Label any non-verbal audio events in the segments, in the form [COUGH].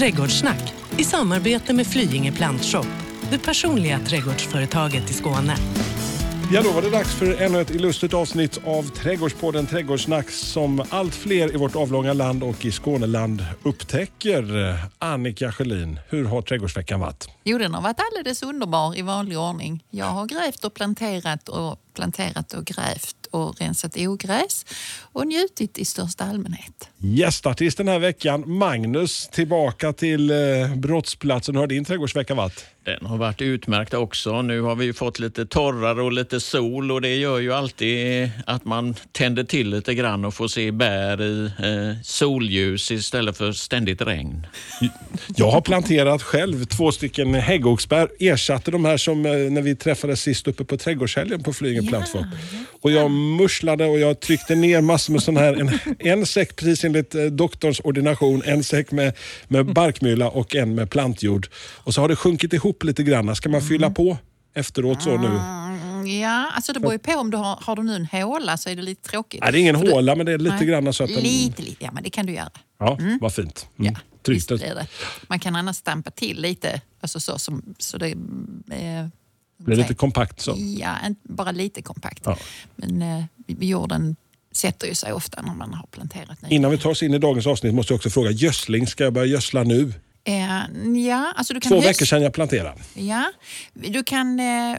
Trädgårdssnack i samarbete med Flyinge Plantshop, det personliga trädgårdsföretaget i Skåne. Ja, då var det dags för ännu ett illustert avsnitt av Trädgårdspodden Trädgårdssnack som allt fler i vårt avlånga land och i Skåneland upptäcker. Annika Sjölin, hur har trädgårdsveckan varit? Jo, den har varit alldeles underbar i vanlig ordning. Jag har grävt och planterat och planterat och grävt och rensat ogräs och njutit i största allmänhet. Gästartist den här veckan, Magnus, tillbaka till eh, brottsplatsen. Hur har din trädgårdsvecka varit? Den har varit utmärkt också. Nu har vi fått lite torrare och lite sol och det gör ju alltid att man tänder till lite grann och får se bär i eh, solljus istället för ständigt regn. Jag har planterat själv två stycken häggoxbär. Ersatte de här som eh, när vi träffades sist uppe på trädgårdshelgen på Flyinge Plattform. Och jag musslade och jag tryckte ner massor med sådana här. En, en säck precis enligt eh, doktorns ordination, en säck med, med barkmylla och en med plantjord. Och så har det sjunkit ihop lite grann. Ska man fylla på efteråt så nu? Mm, Ja, alltså det beror ju på om du har, har du nu en håla så är det lite tråkigt. Nej, det är ingen För du- håla men det är lite Nej. grann så att den... Lite, lite, ja men det kan du göra. Ja, vad fint. Mm. Ja, Tryggt. är det. Man kan annars stampa till lite, alltså så, som, så det... Eh, blir lite kompakt så. Ja, bara lite kompakt. Ja. Men eh, jorden sätter ju sig ofta när man har planterat nya. Innan vi tar oss in i dagens avsnitt måste jag också fråga, gödsling, ska jag börja gödsla nu? Eh, ja, alltså du kan Två höst- veckor sedan jag planterade. Ja, du kan eh,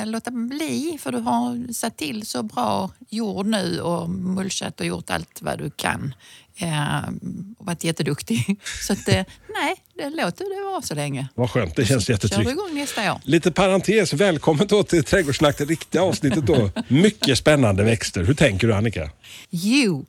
eh, låta bli för du har satt till så bra jord nu och mulchat och gjort allt vad du kan. Eh, och varit jätteduktig. [LAUGHS] Så att, eh, nej, det låter det vara så länge. Vad skönt, det känns Kör jättetryggt. igång nästa år. Lite parentes, välkommen då till Trädgårdssnack, det riktiga avsnittet då. [LAUGHS] Mycket spännande växter. Hur tänker du Annika? Jo,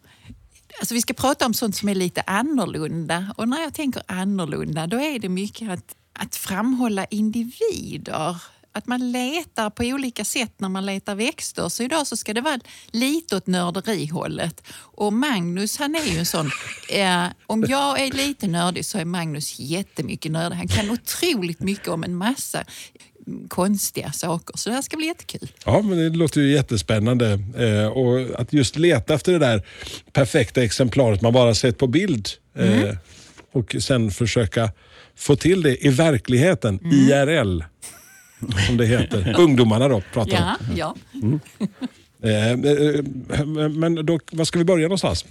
alltså vi ska prata om sånt som är lite annorlunda. Och när jag tänker annorlunda, då är det mycket att, att framhålla individer. Att man letar på olika sätt när man letar växter. Så idag så ska det vara lite åt nörderihållet. Och Magnus han är ju en sån... [LAUGHS] Eh, om jag är lite nördig så är Magnus jättemycket nördig. Han kan otroligt mycket om en massa mm, konstiga saker. Så det här ska bli jättekul. Ja, men det låter ju jättespännande. Eh, och att just leta efter det där perfekta exemplaret man bara sett på bild eh, och sen försöka få till det i verkligheten, IRL. Som det heter. [LAUGHS] Ungdomarna då pratar Ja, om. ja. Eh, eh, men då, var ska vi börja någonstans?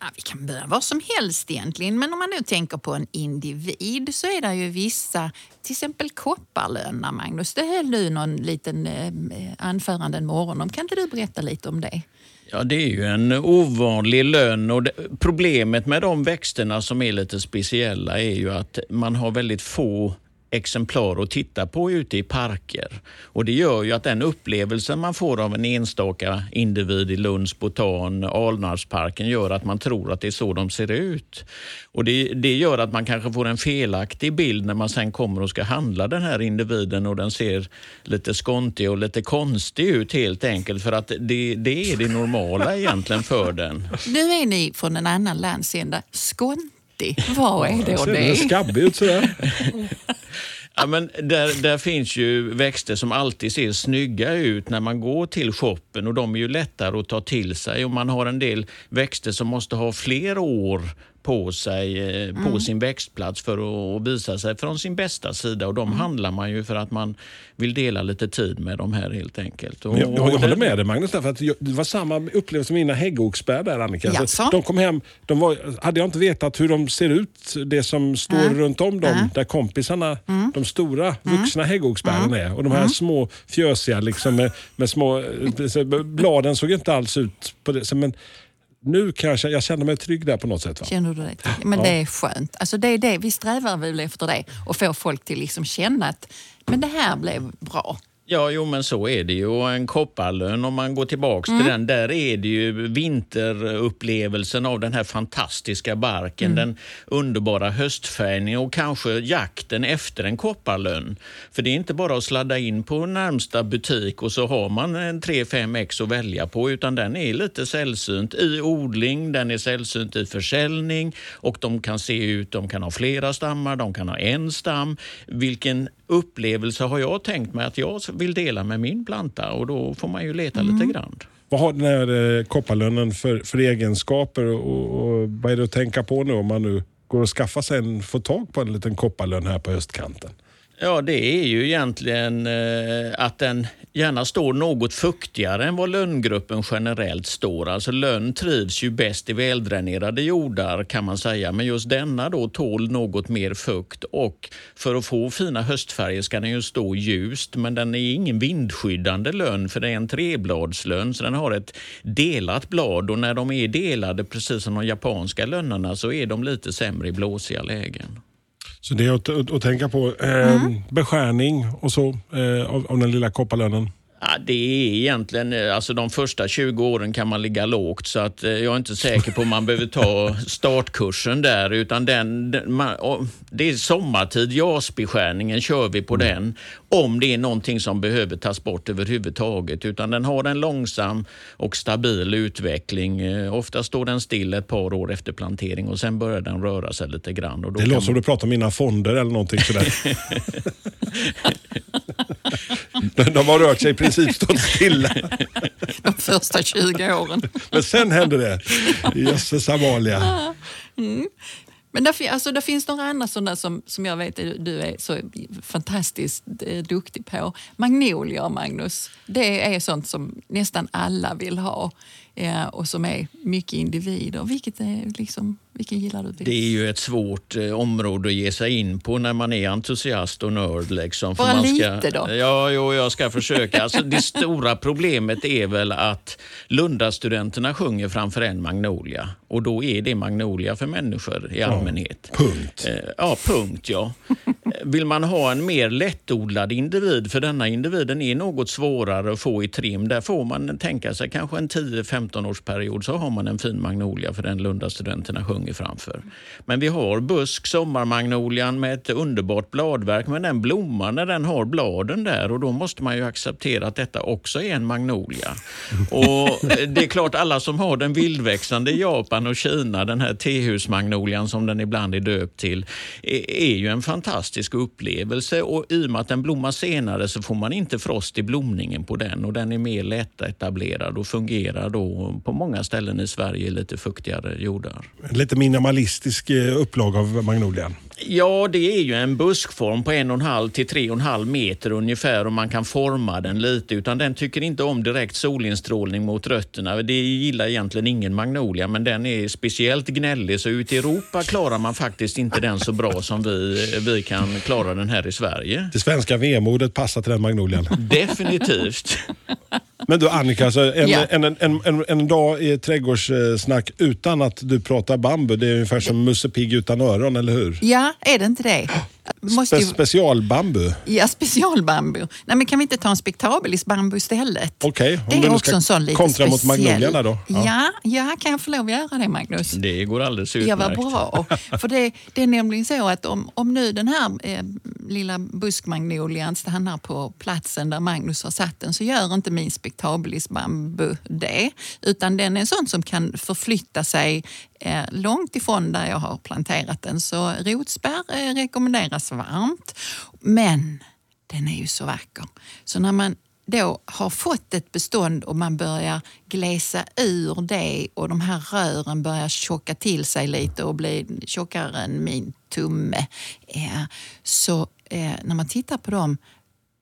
Ja, vi kan börja var som helst egentligen. Men om man nu tänker på en individ så är det ju vissa, till exempel kopparlöna, Magnus. Det höll du någon liten eh, anförande en morgon om. Kan inte du berätta lite om det? Ja, det är ju en ovanlig lönn och det, problemet med de växterna som är lite speciella är ju att man har väldigt få exemplar att titta på ute i parker. Och Det gör ju att den upplevelsen man får av en enstaka individ i Lunds botan, Alnarpsparken, gör att man tror att det är så de ser ut. Och det, det gör att man kanske får en felaktig bild när man sen kommer och ska handla den här individen och den ser lite skontig och lite konstig ut helt enkelt för att det, det är det normala egentligen för den. Nu är ni från en annan landsända. Skonti, vad är då Ser den det? skabbig ut sådär? [LAUGHS] Ja, men där, där finns ju växter som alltid ser snygga ut när man går till shoppen och de är ju lättare att ta till sig. Och man har en del växter som måste ha fler år på sig eh, på sin växtplats för att visa sig från sin bästa sida. Och de handlar man ju för att man vill dela lite tid med de här helt enkelt. Och, Jag, jag, jag håller det- med dig Magnus, därför att jag, det var samma upplevelse med mina häggoxbär där Annika. Alltså, Jaså? de kom hem, de var, hade jag inte vetat hur de ser ut, det som står Mm. runt om dem, där kompisarna, de stora vuxna häggoxbären Mm. är. Och de här små fjösiga liksom, med, med små, eh, [LAUGHS] bladen såg inte alls ut på det. Så, men nu kanske jag känner mig trygg där på något sätt. Va? Känner du det? Men det är skönt. Alltså det är det. Vi strävar väl efter det och få folk till liksom känna att men det här blev bra. Ja, jo men så är det ju. Och en kopparlön, om man går tillbaks Mm. till den, där är det ju vinterupplevelsen av den här fantastiska barken, Mm. den underbara höstfärgningen och kanske jakten efter en kopparlön. För det är inte bara att sladda in på närmsta butik och så har man en 3-5 ex att välja på, utan den är lite sällsynt i odling, den är sällsynt i försäljning och de kan se ut, de kan ha flera stammar, de kan ha en stam. Vilken upplevelse har jag tänkt mig att jag vill dela med min planta och då får man ju leta lite grann. Vad har den här eh, kopparlönnen för, för egenskaper och, och vad är det att tänka på nu om man nu går att skaffa sig en, få tag på en liten kopparlön här på höstkanten? Ja, det är ju egentligen eh, att den gärna står något fuktigare än vad lönngruppen generellt står. Alltså lönn trivs ju bäst i väldränerade jordar kan man säga, men just denna då tål något mer fukt och för att få fina höstfärger ska den ju stå ljust, men den är ingen vindskyddande lönn för det är en trebladslönn så den har ett delat blad och när de är delade precis som de japanska lönnarna, så är de lite sämre i blåsiga lägen. Så det är att, att, att tänka på eh, mm. beskärning och så eh, av, av den lilla kopparlönen. Ja, det är egentligen, eh, alltså de första 20 åren kan man ligga lågt så att eh, jag är inte säker på om man behöver ta [LAUGHS] startkursen där utan den, man, det är sommartid, JAS-beskärningen kör vi på mm. den om det är någonting som behöver tas bort överhuvudtaget utan den har en långsam och stabil utveckling. Eh, ofta står den still ett par år efter plantering och sen börjar den röra sig lite grann. Det låter man... som du pratar om mina fonder eller någonting sådär. [LAUGHS] [LAUGHS] [LAUGHS] De har rört sig i princip stått stilla. [LAUGHS] De första 20 åren. Men sen hände det. Jösses Amalia. Mm. Men där, alltså, där finns några andra sådana som, som jag vet att du är så fantastiskt eh, duktig på. Magnolier, Magnus. Det är sånt som nästan alla vill ha eh, och som är mycket individer. Vilket är liksom, vilken gillar du bäst? Det är ju ett svårt eh, område att ge sig in på när man är entusiast och nörd. Liksom, Bara man lite ska, då? Ja, jo, jag ska försöka. Alltså, det stora problemet är väl att Lundastudenterna sjunger framför en Magnolia och då är det Magnolia för människor i allmänhet. Ja, punkt. Eh, ja, punkt ja. Vill man ha en mer lättodlad individ, för denna individen är något svårare att få i trim, där får man tänka sig kanske en 10-15 årsperiod så har man en fin magnolia för den Lundastudenterna sjunger framför. Men vi har busk, sommarmagnolian med ett underbart bladverk, men den blommar när den har bladen där och då måste man ju acceptera att detta också är en magnolia. Och eh, det är klart, alla som har den vildväxande i Japan och Kina, den här tehusmagnolian som den ibland är döpt till, eh, är ju en fantastisk upplevelse och i och med att den blommar senare så får man inte frost i blomningen på den och den är mer lättetablerad och fungerar då på många ställen i Sverige i lite fuktigare jordar. Lite minimalistisk eh, upplag av magnolian. Ja, det är ju en buskform på en och en halv till tre och en halv meter ungefär och man kan forma den lite. Utan den tycker inte om direkt solinstrålning mot rötterna. Det gillar egentligen ingen magnolia, men den är speciellt gnällig. Så ute i Europa klarar man faktiskt inte den så bra som vi, vi kan klara den här i Sverige. Det svenska vemodet passar till den magnolian. Definitivt. Men du Annika, alltså en, ja. en, en, en, en, dag i trädgårdssnack utan att du pratar bambu, det är ungefär som Musse Pigg utan öron, eller hur? Ja, är det inte det? Spe specialbambu? Ja, specialbambu. Nej, men kan vi inte ta en spektabelis bambu istället? Okej, okay, det är också en sån lite kontra mot magnolierna då? Ja. ja. Ja, kan jag få lov att göra det Magnus? Det går alldeles utmärkt. Ja, vad bra. [LAUGHS] För det, det är nämligen så att om, om nu den här eh, lilla buskmagnolian stannar på platsen där Magnus har satt den så gör inte min spektabelis bambu det. Utan den är sån som kan förflytta sig långt ifrån där jag har planterat den. Så rotspärr eh, rekommenderas varmt. Men den är ju så vacker. Så när man då har fått ett bestånd och man börjar glesa ur det och de här rören börjar tjocka till sig lite och bli tjockare än min tumme. Eh, så eh, när man tittar på dem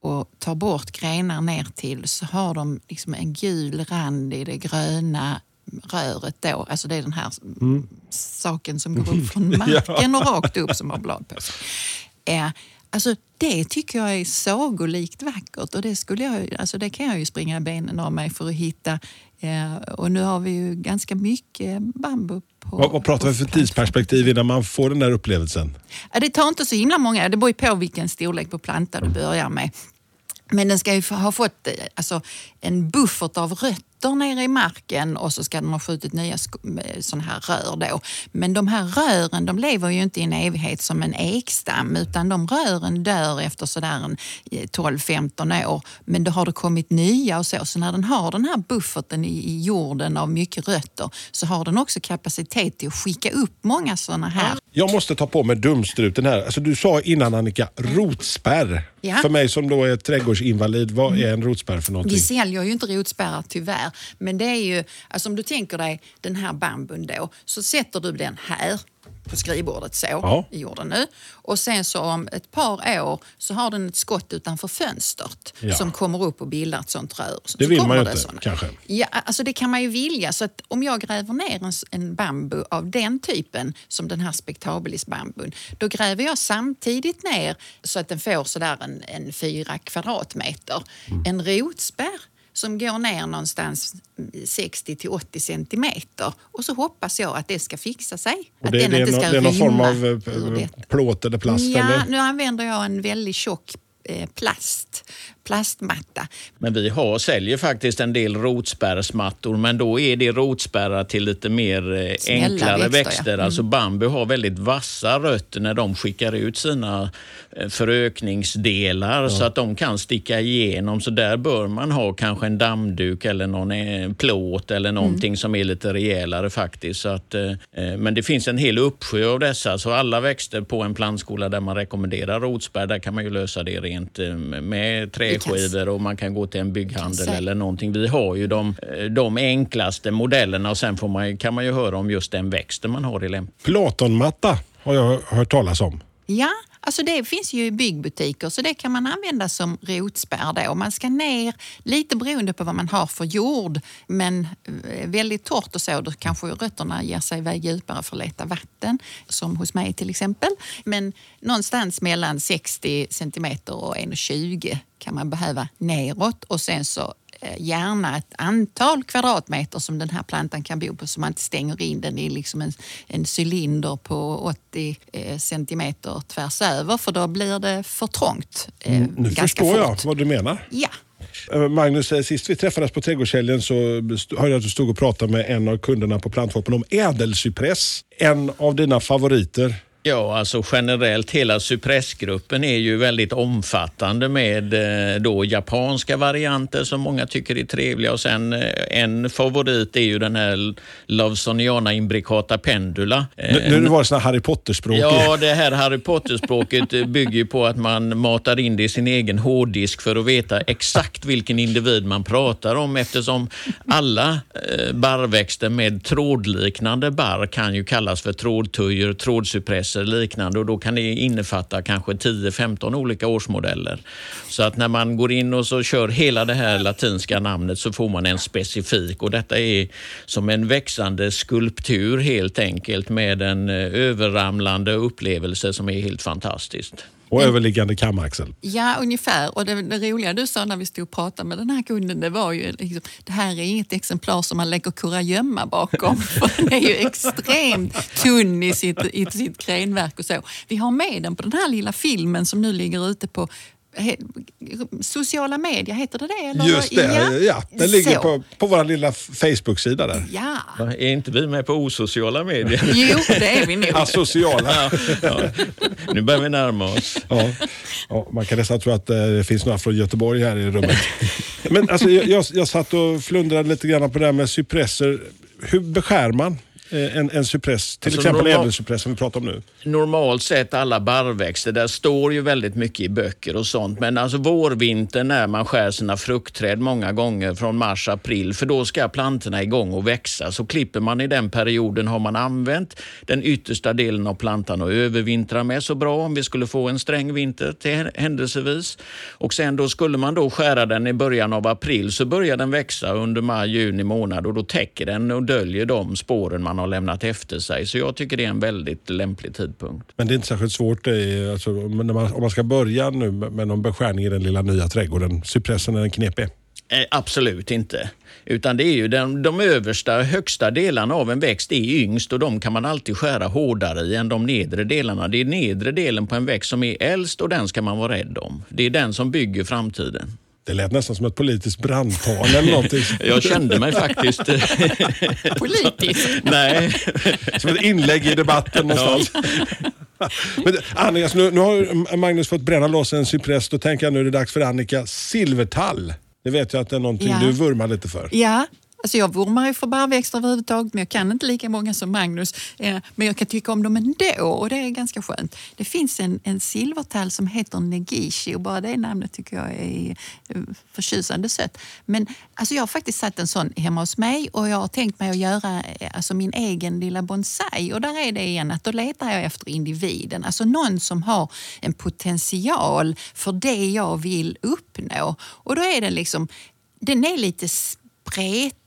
och tar bort grenar ner till så har de liksom en gul rand i det gröna röret då. Alltså det är den här mm. saken som [LAUGHS] går upp från marken och rakt upp som har blad på sig. Eh, alltså det tycker jag är sagolikt vackert och det, skulle jag, alltså det kan jag ju springa benen av mig för att hitta. Eh, och nu har vi ju ganska mycket bambu på, vad, vad pratar vi för tidsperspektiv innan man får den där upplevelsen? Det tar inte så himla många, det beror på vilken storlek på planta du börjar med. Men den ska ju ha fått eh, alltså, en buffert av rötter nere i marken och så ska den ha skjutit nya eh, sådana här rör då. Men de här rören de lever ju inte i en evighet som en ekstam utan de rören dör efter sådär 12-15 eh, år. Men då har det kommit nya och så. Så när den har den här bufferten i, i jorden av mycket rötter så har den också kapacitet till att skicka upp många sådana här. Jag måste ta på mig dumstruten här. Alltså, du sa innan Annika, rotspärr. Ja. För mig som då är trädgårdsinvalid, vad är en rotspärr för någonting? Vi säljer ju inte rotspärrar tyvärr. Men det är ju, alltså om du tänker dig den här bambun då, så sätter du den här på skrivbordet så, Ja. i jorden nu. Och sen så om ett par år så har den ett skott utanför fönstret Ja. som kommer upp och bildar ett sånt rör. Så, Det vill man ju inte, såna. kanske. Ja, alltså det kan man ju vilja. Så att om jag gräver ner en, en bambu av den typen som den här spektabilis bambun, då gräver jag samtidigt ner så att den får sådär en, en fyra kvadratmeter. Mm. En rotspärr som går ner någonstans 60 till 80 centimeter och så hoppas jag att det ska fixa sig. Och att det, den det, inte ska det är någon form av eh, plåt eller plast? Ja, eller? nu använder jag en väldigt tjock eh, plast, plastmatta. Men vi har, säljer faktiskt en del rotspärrsmattor, men då är det rotspärrar till lite mer eh, Snälla enklare växter, växter. ja. Mm. Alltså bambu har väldigt vassa rötter när de skickar ut sina eh, förökningsdelar så att de kan sticka igenom. Så där bör man ha kanske en dammduk eller någon eh, plåt eller någonting Mm. som är lite rejälare faktiskt. Så att, men det finns en hel uppsjö av dessa, så alla växter på en plantskola där man rekommenderar rotspärr, där kan man ju lösa det rent med träskivor och man kan gå till en bygghandel eller någonting. Vi har ju de, de enklaste modellerna och sen får man, kan man ju höra om just den växten man har i lämp. Platonmatta har jag hört talas om. Ja, alltså det finns ju i byggbutiker så det kan man använda som rotspärr då. Man ska ner, lite beroende på vad man har för jord, men eh, väldigt torrt och så, då kanske rötterna ger sig iväg djupare för att leta vatten, som hos mig till exempel. Men någonstans mellan 60 centimeter och 1,20 kan man behöva neråt och sen så gärna ett antal kvadratmeter som den här plantan kan bo på så man inte stänger in den i liksom en, en cylinder på 80 eh, centimeter tvärs över för då blir det för trångt eh, Mm, Nu förstår fort. jag vad du menar. Ja, Eh, Magnus, eh, sist vi träffades på Trädgårdshelgen så hörde jag att du stod och pratade med en av kunderna på Plantvapen om ädelcypress. En av dina favoriter. Ja, alltså generellt hela cypressgruppen är ju väldigt omfattande med eh, då japanska varianter som många tycker är trevliga och sen eh, en favorit är ju den här Lawsoniana imbricata pendula. Eh, Nu, nu var det sån här Harry Potter-språk. Ja, det här Harry Potter-språket eh, bygger ju på att man matar in det i sin egen hårddisk för att veta exakt vilken individ man pratar om eftersom alla eh, barrväxter med trådliknande barr kan ju kallas för trådtujor, trådcypresser liknande och då kan det innefatta kanske 10-15 olika årsmodeller. Så att när man går in och så kör hela det här latinska namnet så får man en specifik och detta är som en växande skulptur helt enkelt med en eh, överramlande upplevelse som är helt fantastiskt. Och överliggande kamaxel. ja ungefär. Och det, det roliga du sa när vi stod och pratade med den här kunden, det var ju liksom, det här är inget exemplar som man lägger kurragömma bakom. [LAUGHS] För den är ju extremt tunn i sitt, i sitt krenverk och så. Vi har med den på den här lilla filmen som nu ligger ute på sociala medier, heter det det? Eller? Just det, ja. Den ligger Så. på, på vår lilla Facebook-sida där. Ja, Är inte vi med på osociala medier? [LAUGHS] jo det är vi nog. Asociala. Ja, ja. Nu börjar vi närma oss. Ja. Ja, man kan nästan tro att eh, det finns några från Göteborg här i rummet. Men alltså, jag, jag, jag satt och flundrade lite grann på det här med cypresser. Hur beskär man en, en cypress? Till Alltså, exempel normal- ädelcypress som vi pratar om nu. normalt sett alla barrväxter, där står ju väldigt mycket i böcker och sånt. Men alltså vårvintern när man skär sina fruktträd många gånger från mars, april, för då ska plantorna igång och växa. Så klipper man i den perioden har man använt den yttersta delen av plantan och övervintra med så bra om vi skulle få en sträng vinter till händelsevis. Och sen då skulle man då skära den i början av april så börjar den växa under maj, juni månad och då täcker den och döljer de spåren man har lämnat efter sig. Så jag tycker det är en väldigt lämplig tidpunkt. Men det är inte särskilt svårt. Det är, alltså, man, om man ska börja nu med någon beskärning i den lilla nya trädgården. Cypressen är en knepig. Eh, absolut inte. Utan det är ju den, de översta, högsta delarna av en växt är yngst och de kan man alltid skära hårdare i än de nedre delarna. Det är nedre delen på en växt som är äldst och den ska man vara rädd om. Det är den som bygger framtiden. Det lät nästan som ett politiskt brandtal eller någonting. [LAUGHS] Jag kände mig faktiskt... [LAUGHS] Politiskt. Nej, [LAUGHS] Som ett inlägg i debatten någonstans. Men, Annika, nu, nu har Magnus fått bränna loss en cypress. Då tänker jag nu är det dags för Annika. Silvertall. Det vet jag att det är någonting Ja. du vurmar lite för. Ja, Alltså jag vurmar ju för barrväxter överhuvudtaget men jag kan inte lika många som Magnus. Eh, men jag kan tycka om dem ändå och det är ganska skönt. Det finns en, en silvertall som heter negishi och bara det namnet tycker jag är eh, förtjusande sött. Men alltså jag har faktiskt satt en sån hemma hos mig och jag har tänkt mig att göra eh, alltså min egen lilla bonsai och där är det igen att då letar jag efter individen. Alltså någon som har en potential för det jag vill uppnå. Och då är den liksom, den är lite spretig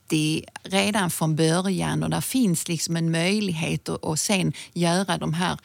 redan från början och där finns liksom en möjlighet att, och sen göra de här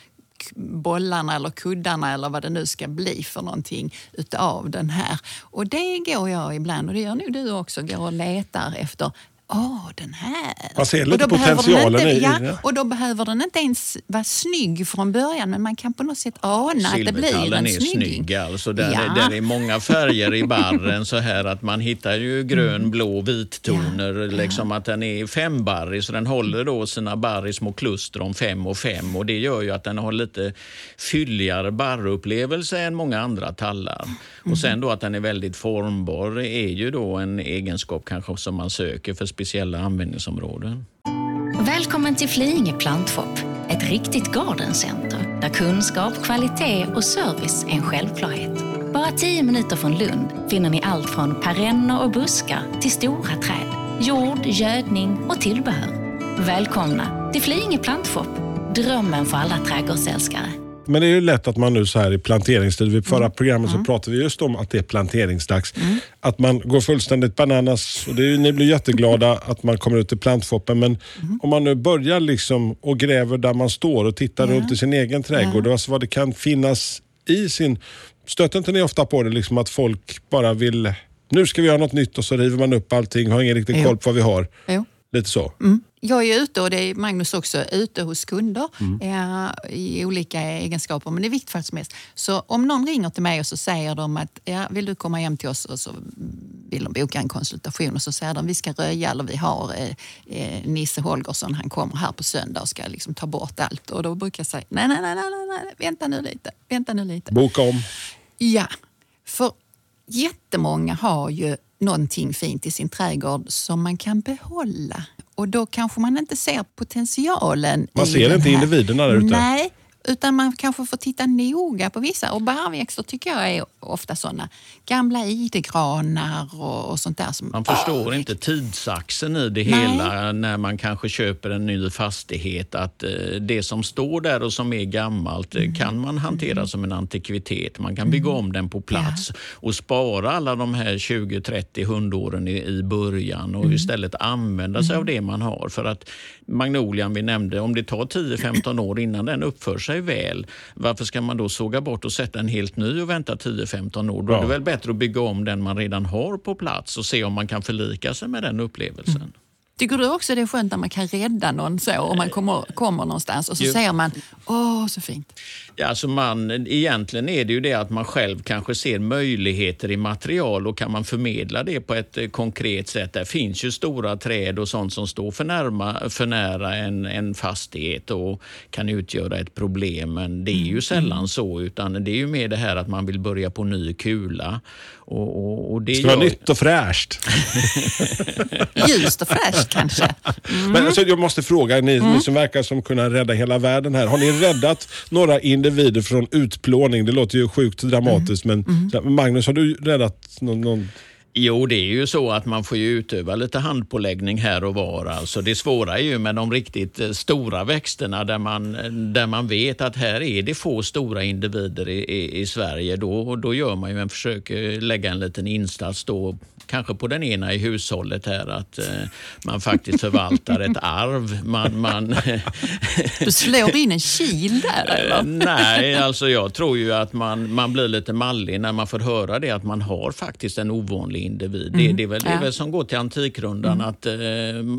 bollarna eller kuddarna eller vad det nu ska bli för någonting utav den här. Och det går jag ibland, och det gör nog du också, går och letar efter Åh, den här. Man ser Och lite då behöver den potentialen inte, i ja, det. Och då behöver den inte ens vara snygg från början men man kan på något sätt ana att det blir en är snygging. snygg alltså. Där, Ja. där är många färger i barren så här att man hittar ju grön, blå, vittoner. Liksom att den är fembarrig så den håller då sina barr i små kluster om fem och fem och det gör ju att den har lite fylligare barrupplevelse än många andra tallar. Och sen då att den är väldigt formbar är ju då en egenskap kanske som man söker för speciella användningsområden. Välkommen till Flyinge plantshop, ett riktigt gardencenter där kunskap, kvalitet och service är en självklarhet. Bara tio minuter från Lund finner ni allt från perenner och buskar till stora träd, jord, gödning och tillbehör. Välkomna till Flyinge plantshop, drömmen för alla trädgårdsälskare. Men det är ju lätt att man nu så här i planteringstid, vid Mm. förra programmet så pratade vi just om att det är planteringsdags. Att man går fullständigt bananas. Och det är, ni blir jätteglada att man kommer ut till plantshoppen men Mm. om man nu börjar liksom och gräver där man står och tittar runt i sin egen trädgård, alltså vad det kan finnas i sin... Stöter inte ni ofta på det liksom att folk bara vill, nu ska vi göra något nytt och så river man upp allting, har ingen riktig Jo. koll på vad vi har. Jo. Lite så. Jag är ute, och det är Magnus också, ute hos kunder Mm. eh, i olika egenskaper, men det är vilket som helst. Så om någon ringer till mig och så säger de att ja, vill du komma hem till oss och så vill de boka en konsultation och så säger de vi ska röja eller vi har eh, eh, Nisse Holgersson, han kommer här på söndag och ska liksom ta bort allt. Och då brukar jag säga nej, nej, nej, nej, nej, nej vänta nu lite, vänta nu lite. Boka om. Ja, för jättemånga har ju någonting fint i sin trädgård som man kan behålla. Och då kanske man inte ser potentialen Man ser inte individerna där ute. Nej, utan man kanske får titta noga på vissa. Och barrväxter tycker jag är ofta sådana. Gamla idegranar och, och sånt där. Som, Man förstår inte tidsaxeln i det Nej. hela när man kanske köper en ny fastighet. Att eh, det som står där och som är gammalt eh, kan man hantera som en antikvitet. Man kan bygga om den på plats och spara alla de här 20-30 hundåren i, i början och istället använda sig av det man har. För att magnolian vi nämnde, om det tar 10-15 år innan den uppför sig väl, varför ska man då såga bort och sätta en helt ny och vänta 10-15 år? Då är det väl bättre att bygga om den man redan har på plats och se om man kan förlika sig med den upplevelsen. Tycker du också det är skönt när man kan rädda någon så om man kommer, kommer någonstans och så Jo. säger man åh så fint. Ja, alltså man, egentligen är det ju det att man själv kanske ser möjligheter i material och kan man förmedla det på ett eh, konkret sätt. Det finns ju stora träd och sånt som står för, närma, för nära en, en fastighet och kan utgöra ett problem. Men det är ju sällan så, utan det är ju mer det här att man vill börja på ny kula. Och, och, och det ska vara nytt och fräscht. [LAUGHS] Ljust och fräscht kanske. Men alltså, jag måste fråga, ni, ni som verkar som kunna rädda hela världen här. Har ni räddat några individer från utplåning? Det låter ju sjukt dramatiskt men så här, Magnus, har du räddat någon? någon... Jo, det är ju så att man får ju utöva lite handpåläggning här och var. Alltså det svåra är ju med de riktigt eh, stora växterna där man, där man vet att här är det få stora individer i, i, i Sverige. Då, då gör man ju en försök eh, lägga en liten insats då, kanske på den ena i hushållet här, att eh, man faktiskt förvaltar ett arv. Man, man, Du slår in en kil där eller? Nej, alltså jag tror ju att man, man blir lite mallig när man får höra det att man har faktiskt en ovanlig individ. Det, det, är väl, det är väl som går till Antikrundan att eh,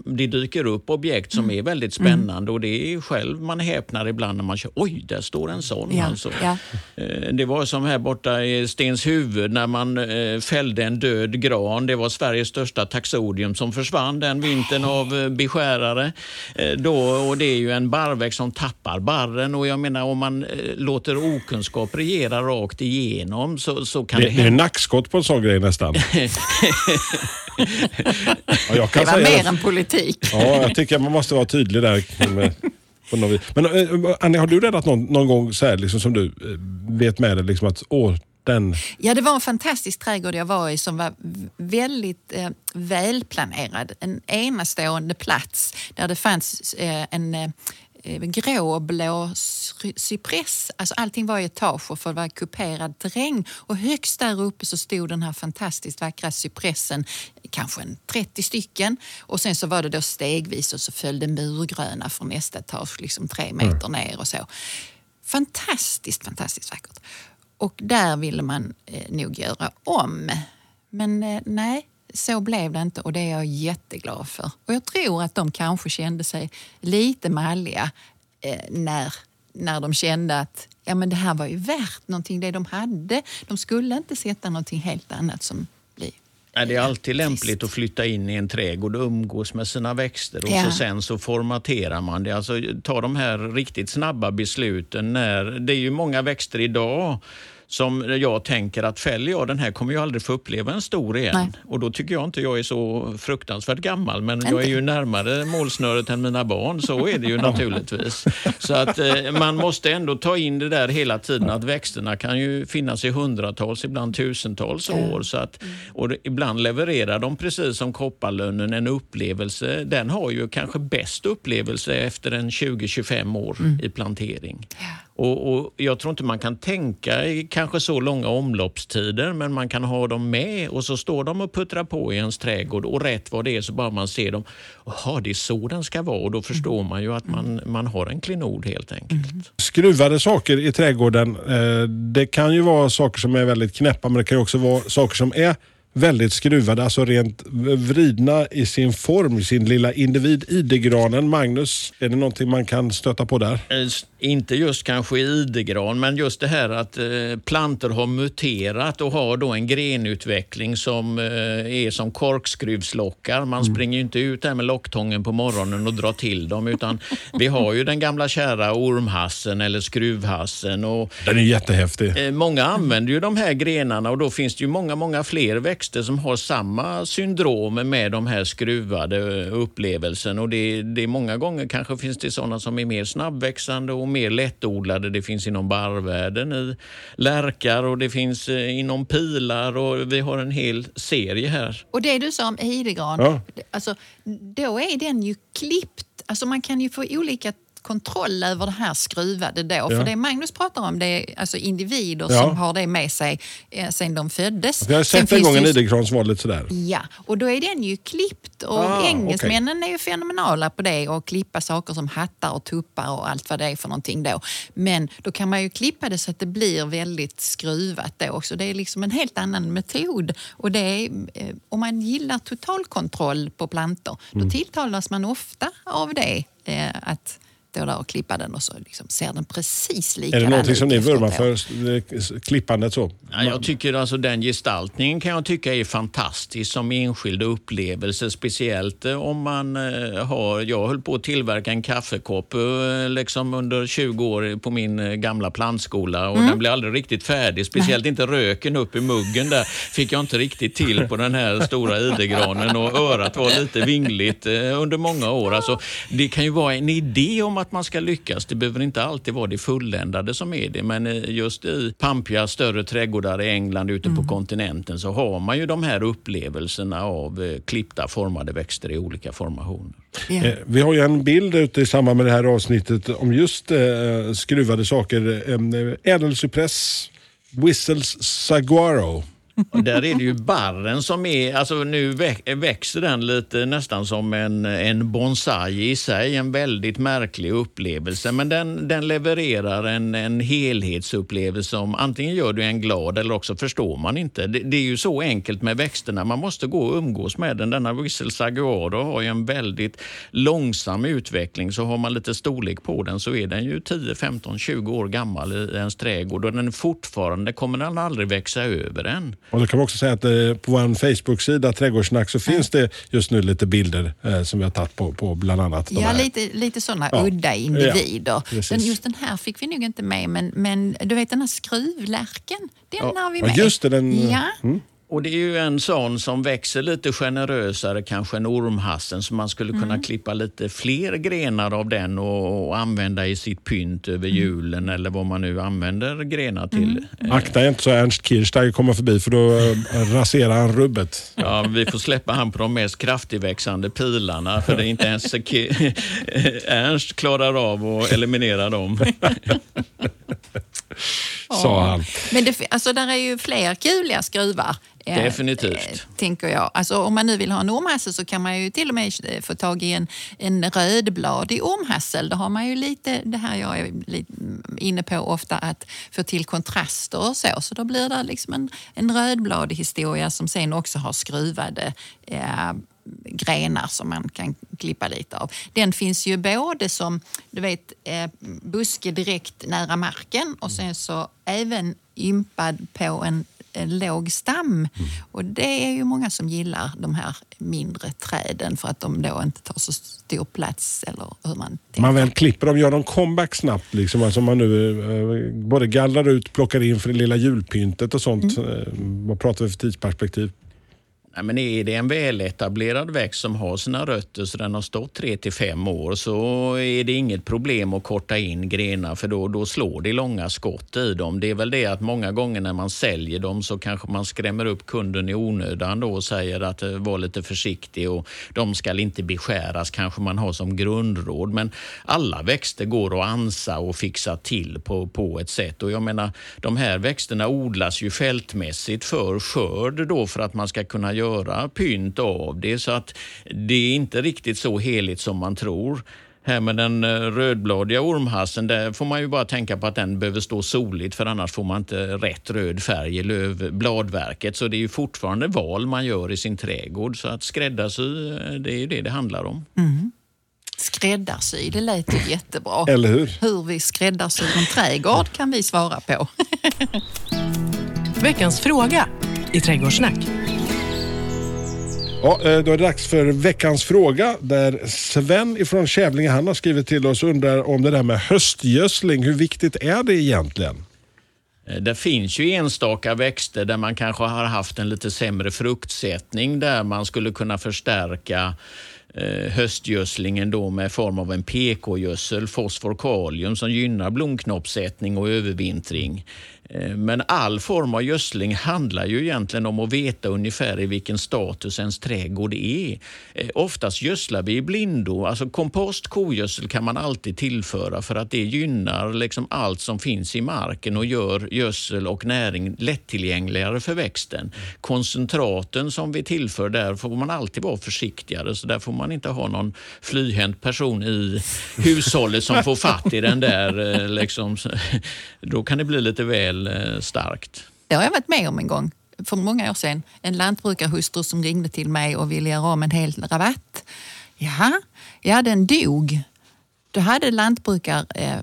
det dyker upp objekt som är väldigt spännande och det är själv man häpnar ibland när man kör, oj, där står en sån. Ja, Alltså. ja. Eh, Det var som här borta i Stenshuvud när man eh, fällde en död gran. Det var Sveriges största taxodium som försvann den vintern av eh, beskärare. Eh, Då, och det är ju en barrväxt som tappar barren och jag menar om man eh, låter okunskap regera rakt igenom så, så kan Det, det, det är hända nackskott på en sån grej nästan. [LAUGHS] Ja, jag kan Det var säga mer än politik. Ja, jag tycker man måste vara tydlig där. Med, på något vis. Men Annie, har du räddat någon, någon gång så här, liksom, som du vet med dig, liksom att åh, den... Ja, det var en fantastisk trädgård jag var i som var väldigt eh, välplanerad. En enastående plats där det fanns eh, en eh, sy- cypress. Alltså allting var i etager för det var kuperad terräng. Och högst där uppe så stod den här fantastiskt vackra cypressen, kanske en 30 stycken. Och sen så var det då stegvis och så följde murgröna från nästa etage, liksom tre meter ner och så. Fantastiskt, fantastiskt vackert. Och där ville man eh, nog göra om. Men eh, nej, så blev det inte och det är jag jätteglad för. Och jag tror att de kanske kände sig lite malliga eh, när, när de kände att ja, men det här var ju värt någonting, det de hade. De skulle inte sätta någonting helt annat som Ja, det är alltid lämpligt att flytta in i en trädgård och umgås med sina växter och Ja. så sen så formaterar man det. Alltså, ta de här riktigt snabba besluten. När, det är ju många växter idag som jag tänker att fäller jag den här kommer jag aldrig få uppleva en stor igen. Nej. Och då tycker jag inte jag är så fruktansvärt gammal men jag är ju närmare målsnöret än mina barn. Så är det ju [LAUGHS] naturligtvis. Så att eh, man måste ändå ta in det där hela tiden att växterna kan ju finnas i hundratals, ibland tusentals år. Så att, och ibland levererar de precis som kopparlönnen en upplevelse. Den har ju kanske bäst upplevelse efter en 20-25 år i plantering. Och, och Jag tror inte man kan tänka i kanske så långa omloppstider men man kan ha dem med och så står de och puttrar på i ens trädgård och rätt vad det är så bara man ser dem. Jaha, det är så den ska vara och då förstår man ju att man, man har en klenod helt enkelt. Skruvade saker i trädgården, eh, det kan ju vara saker som är väldigt knäppa men det kan ju också vara saker som är väldigt skruvade, alltså rent vridna i sin form, sin lilla individ. Idegranen, Magnus, är det någonting man kan stöta på där? Inte just kanske idegran, men just det här att eh, plantor har muterat och har då en grenutveckling som eh, är som korkskruvslockar. Man springer ju inte ut där med locktången på morgonen och drar till dem, utan vi har ju den gamla kära ormhassen eller skruvhassen. Och, Den är jättehäftig. Eh, Många använder ju de här grenarna och då finns det ju många, många fler växter som har samma syndrom med de här skruvade upplevelsen. Och det, det är många gånger kanske finns det sådana som är mer snabbväxande och mer lättodlade. Det finns inom barrvärlden i lärkar och det finns eh, inom pilar och vi har en hel serie här. Och det du sa om idegran, Ja. alltså, då är den ju klippt. Alltså man kan ju få olika kontroll över det här skruvade då. Ja. För det Magnus pratar om det är alltså individer Ja. som har det med sig eh, sen de föddes. Jag har sett en gång en idegran som var lite sådär. Ja, och då är den ju klippt och Ah, engelsmännen är ju fenomenala på det och klippa saker som hattar och tuppar och allt vad det är för någonting då. Men då kan man ju klippa det så att det blir väldigt skruvat då också. Det är liksom en helt annan metod och det är, eh, om man gillar totalkontroll på plantor Mm. då tilltalas man ofta av det. Eh, att stå där och klippa den och så liksom ser den precis Är likadan det någonting ut som ni vurmar för? Klippandet så? Ja, jag tycker alltså den gestaltningen kan jag tycka är fantastisk som enskild upplevelse. Speciellt eh, om man eh, har... Jag höll på att tillverka en kaffekopp eh, liksom under 20 år på min gamla plantskola och den blev aldrig riktigt färdig. Speciellt inte röken upp i muggen där fick jag inte riktigt till på den här stora idegranen och örat var lite vingligt under många år. Alltså, det kan ju vara en idé om att man ska lyckas. Det behöver inte alltid vara det fulländade som är det, men eh, just i pampiga större trädgårdar i England ute på kontinenten så har man ju de här upplevelserna av eh, klippta formade växter i olika formationer. Eh, Vi har ju en bild ute i samband med det här avsnittet om just eh, skruvade saker. Ädelcypress, Whistles saguaro. Och där är det ju barren som är, alltså nu växer den lite nästan som en, en bonsai i sig, en väldigt märklig upplevelse. Men den, den levererar en, en helhetsupplevelse som antingen gör du en glad eller också förstår man inte. Det, det är ju så enkelt med växterna, man måste gå och umgås med den. Denna Whistle Saguaro har ju en väldigt långsam utveckling, så har man lite storlek på den så är den ju 10, 15, 20 år gammal i ens trädgård och den fortfarande kommer den aldrig växa över än. Och då kan man också säga att eh, på vår Facebook-sida Trädgårdssnack så finns det just nu lite bilder eh, som vi har tagit på, på bland annat de Ja, här. lite, lite sådana Ja. udda individer. Ja, den, just den här fick vi nog inte med, men, men du vet den här skruvlärken, den Ja. har vi Ja, med. just det, den- ja, mm. Och det är ju en sån som växer lite generösare kanske än ormhassen så man skulle kunna klippa lite fler grenar av den och, och använda i sitt pynt över julen eller vad man nu använder grenar till. Akta er inte så Ernst Kirchsteiger kommer förbi för då eh, raserar han rubbet. Ja, vi får släppa han på de mest kraftigväxande pilarna för det är inte ens [LAUGHS] Ernst klarar av att eliminera dem. [LAUGHS] Sa han. Men det, alltså, där är ju fler kuliga skruvar. Definitivt. eh, tänker jag. Alltså, om man nu vill ha en ormhassel så kan man ju till och med eh, få tag i en, en rödbladig ormhassel. Då har man ju lite det här jag är inne på ofta, att få till kontraster och så. Så då blir det liksom en, en rödbladig historia som sen också har skruvade eh, grenar som man kan klippa lite av. Den finns ju både som du vet, eh, buske direkt nära marken och sen så även ympad på en låg stam. Och det är ju många som gillar de här mindre träden för att de då inte tar så stor plats. Eller hur man tänker. Man väl klipper dem, gör de comeback snabbt. Liksom. Alltså man nu eh, både gallrar ut, plockar in för det lilla julpyntet och sånt. Mm. Eh, vad pratar vi för tidsperspektiv? Nej, men är det en väletablerad växt som har sina rötter så den har stått 3 till fem år så är det inget problem att korta in grenar för då, då slår det långa skott i dem. Det är väl det att många gånger när man säljer dem så kanske man skrämmer upp kunden i onödan då och säger att eh, var lite försiktig och de ska inte beskäras kanske man har som grundråd. Men alla växter går att ansa och fixa till på, på ett sätt och jag menar de här växterna odlas ju fältmässigt för skörd då för att man ska kunna göra pynt av det så att det är inte riktigt så heligt som man tror. Här med den eh, rödbladiga ormhassen, där får man ju bara tänka på att den behöver stå soligt för annars får man inte rätt röd färg i lövbladverket. Så det är ju fortfarande val man gör i sin trädgård. Så att skräddarsy, eh, det är ju det det handlar om. Skräddarsy, det lät ju jättebra. Eller hur? Hur vi skräddarsyr en trädgård kan vi svara på. [LAUGHS] Veckans fråga i Trädgårdssnack. Ja, eh, då är det dags för veckans fråga där Sven ifrån Kävlinge han har skrivit till oss och undrar om det där med höstgödsling. Hur viktigt är det egentligen? Eh, det finns ju enstaka växter där man kanske har haft en lite sämre fruktsättning där man skulle kunna förstärka eh, höstgödslingen då med form av en PK-gödsel, fosfor kalium, som gynnar blomknoppssättning och övervintring. Eh, men all form av gödsling handlar ju egentligen om att veta ungefär i vilken status ens trädgård är. Eh, oftast gödslar vi i blindo. Alltså kompost, kogödsel kan man alltid tillföra för att det gynnar liksom allt som finns i marken och gör gödsel och näring lättillgängligare för växten. Koncentraten som vi tillför där får man alltid vara försiktigare så där får man inte ha någon flyhänt person i hushållet som får fatt i den där. Eh, liksom. [LAUGHS] Då kan det bli lite väl väl eh, starkt. Det har jag varit med om en gång för många år sedan. En lantbrukarhustru som ringde till mig och ville göra om en hel rabatt. Jaha, ja den dog. Då hade lantbrukar eh,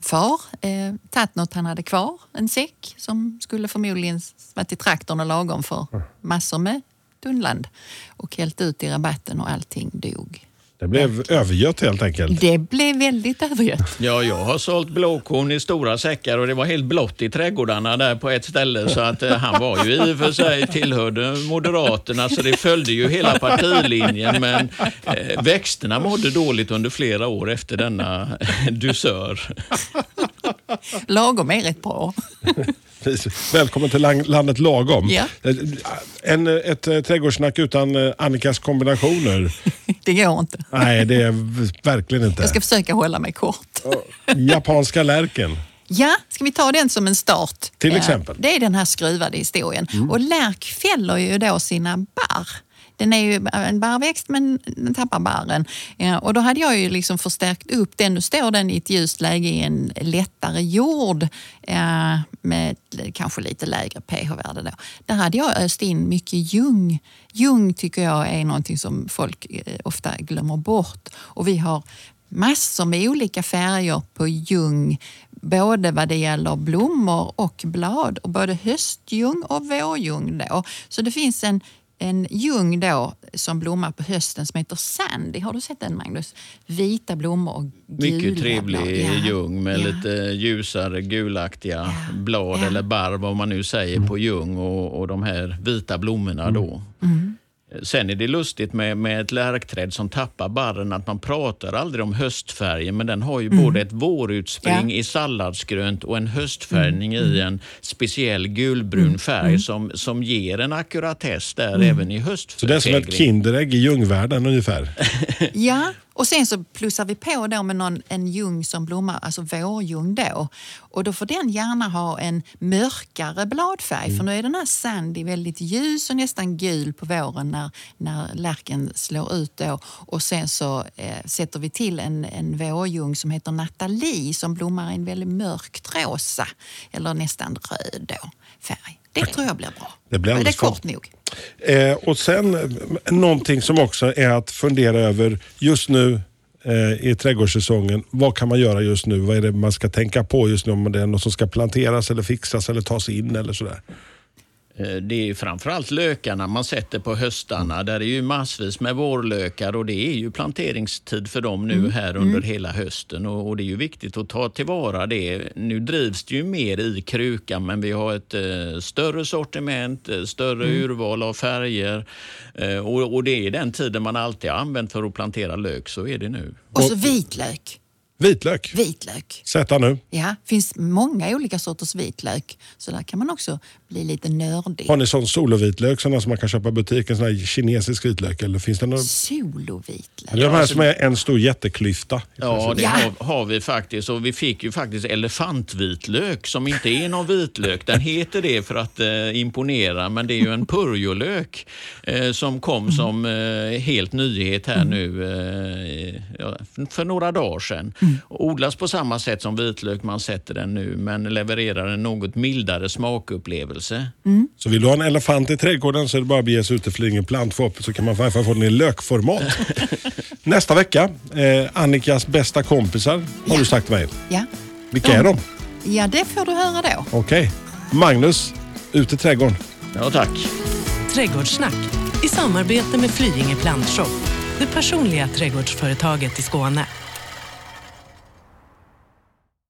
far eh, tagit något han hade kvar, en säck som skulle förmodligen varit i traktorn och lagom för massor med tunnland och hällt ut i rabatten och allting dog. Det blev övergött helt enkelt. Det blev väldigt övergött. Ja, jag har sålt blåkorn i stora säckar och det var helt blått i trädgårdarna där på ett ställe. Så att eh, han var ju i och för sig tillhörde Moderaterna så det följde ju hela partilinjen. Men eh, växterna mådde dåligt under flera år efter denna dusör. Lagom är rätt bra. Välkommen till landet lagom. Ja. Eh, En, ett trädgårdssnack utan Annikas kombinationer. Det går inte. Nej, det är verkligen inte. Jag ska försöka hålla mig kort. Japanska lärken. Ja, ska vi ta den som en start? Till exempel. Det är den här skruvade historien. Och lärk fäller ju då sina barr. Den är ju en barrväxt men den tappar barren. Och då hade jag ju liksom förstärkt upp den. Nu står den i ett ljust läge i en lättare jord med kanske lite lägre pH-värde. Då. Där hade jag öst in mycket ljung. Ljung tycker jag är någonting som folk eh, ofta glömmer bort. Och vi har massor med olika färger på ljung, både vad det gäller blommor och blad. Och både höstljung och vårljung. Då. Så det finns en en ljung då som blommar på hösten som heter Sandy. Har du sett den Magnus? Vita blommor och gula Mycket trevlig blad. Ja. ljung med Ja. lite ljusare gulaktiga Ja. blad eller barr vad man nu säger på ljung och, och de här vita blommorna då. Mm. Sen är det lustigt med, med ett lärkträd som tappar barren att man pratar aldrig om höstfärgen men den har ju både ett vårutspring Mm. Ja. i salladsgrönt och en höstfärgning Mm. i en speciell gulbrun färg som, som ger en ackuratess där även i höstfärgning. Så det är som ett Kinderägg i ljungvärlden ungefär. Ja, [LAUGHS] och sen så plussar vi på då med någon, en ljung som blommar, alltså vårljung då. Och då får den gärna ha en mörkare bladfärg för nu är den här Sandy väldigt ljus och nästan gul på våren när, när lärken slår ut då. Och sen så eh, sätter vi till en, en vårljung som heter Nathalie som blommar i en väldigt mörkt rosa eller nästan röd då, färg. Det tror jag blir bra. Det blir Men det är kort nog. Eh, och sen någonting som också är att fundera över just nu eh, i trädgårdssäsongen. Vad kan man göra just nu? Vad är det man ska tänka på just nu? Om det är något som ska planteras eller fixas eller tas in eller sådär. Eh, Det är framförallt lökarna man sätter på höstarna. Där är ju massvis med vårlökar och det är ju planteringstid för dem nu här under hela hösten. Och, och det är ju viktigt att ta tillvara det. Nu drivs det ju mer i kruka men vi har ett eh, större sortiment, eh, större urval av färger. Eh, och, och det är den tiden man alltid har använt för att plantera lök, så är det nu. Och så vitlök. Vitlök. Vitlök. Sätta nu. Ja, finns många olika sorters vitlök. Så där kan man också bli lite nördig. Har ni sån solovitlök sådana som man kan köpa i butiken? Sån här kinesisk vitlök? Eller finns det någon? Solovitlök. Det är de här som är en stor jätteklyfta. Ja, det Ja. har, har vi faktiskt. Och vi fick ju faktiskt elefantvitlök som inte är någon vitlök. Den heter det för att eh, imponera, men det är ju en purjolök eh, som kom som eh, helt nyhet här nu eh, för några dagar sedan. Och odlas på samma sätt som vitlök, man sätter den nu, men levererar en något mildare smakupplevelse. Så vill du ha en elefant i trädgården så är det bara att bege sig ut till Flyinge plantshop så kan man i alla fall få den i lökformat. [LAUGHS] Nästa vecka, eh, Annikas bästa kompisar har Ja. du sagt mig. Ja. Vilka är de? ja, det får du höra då. Okej. Magnus, ut i trädgården. Ja, tack. Trädgårdssnack i samarbete med Flyinge Plantshop, det personliga trädgårdsföretaget i Skåne.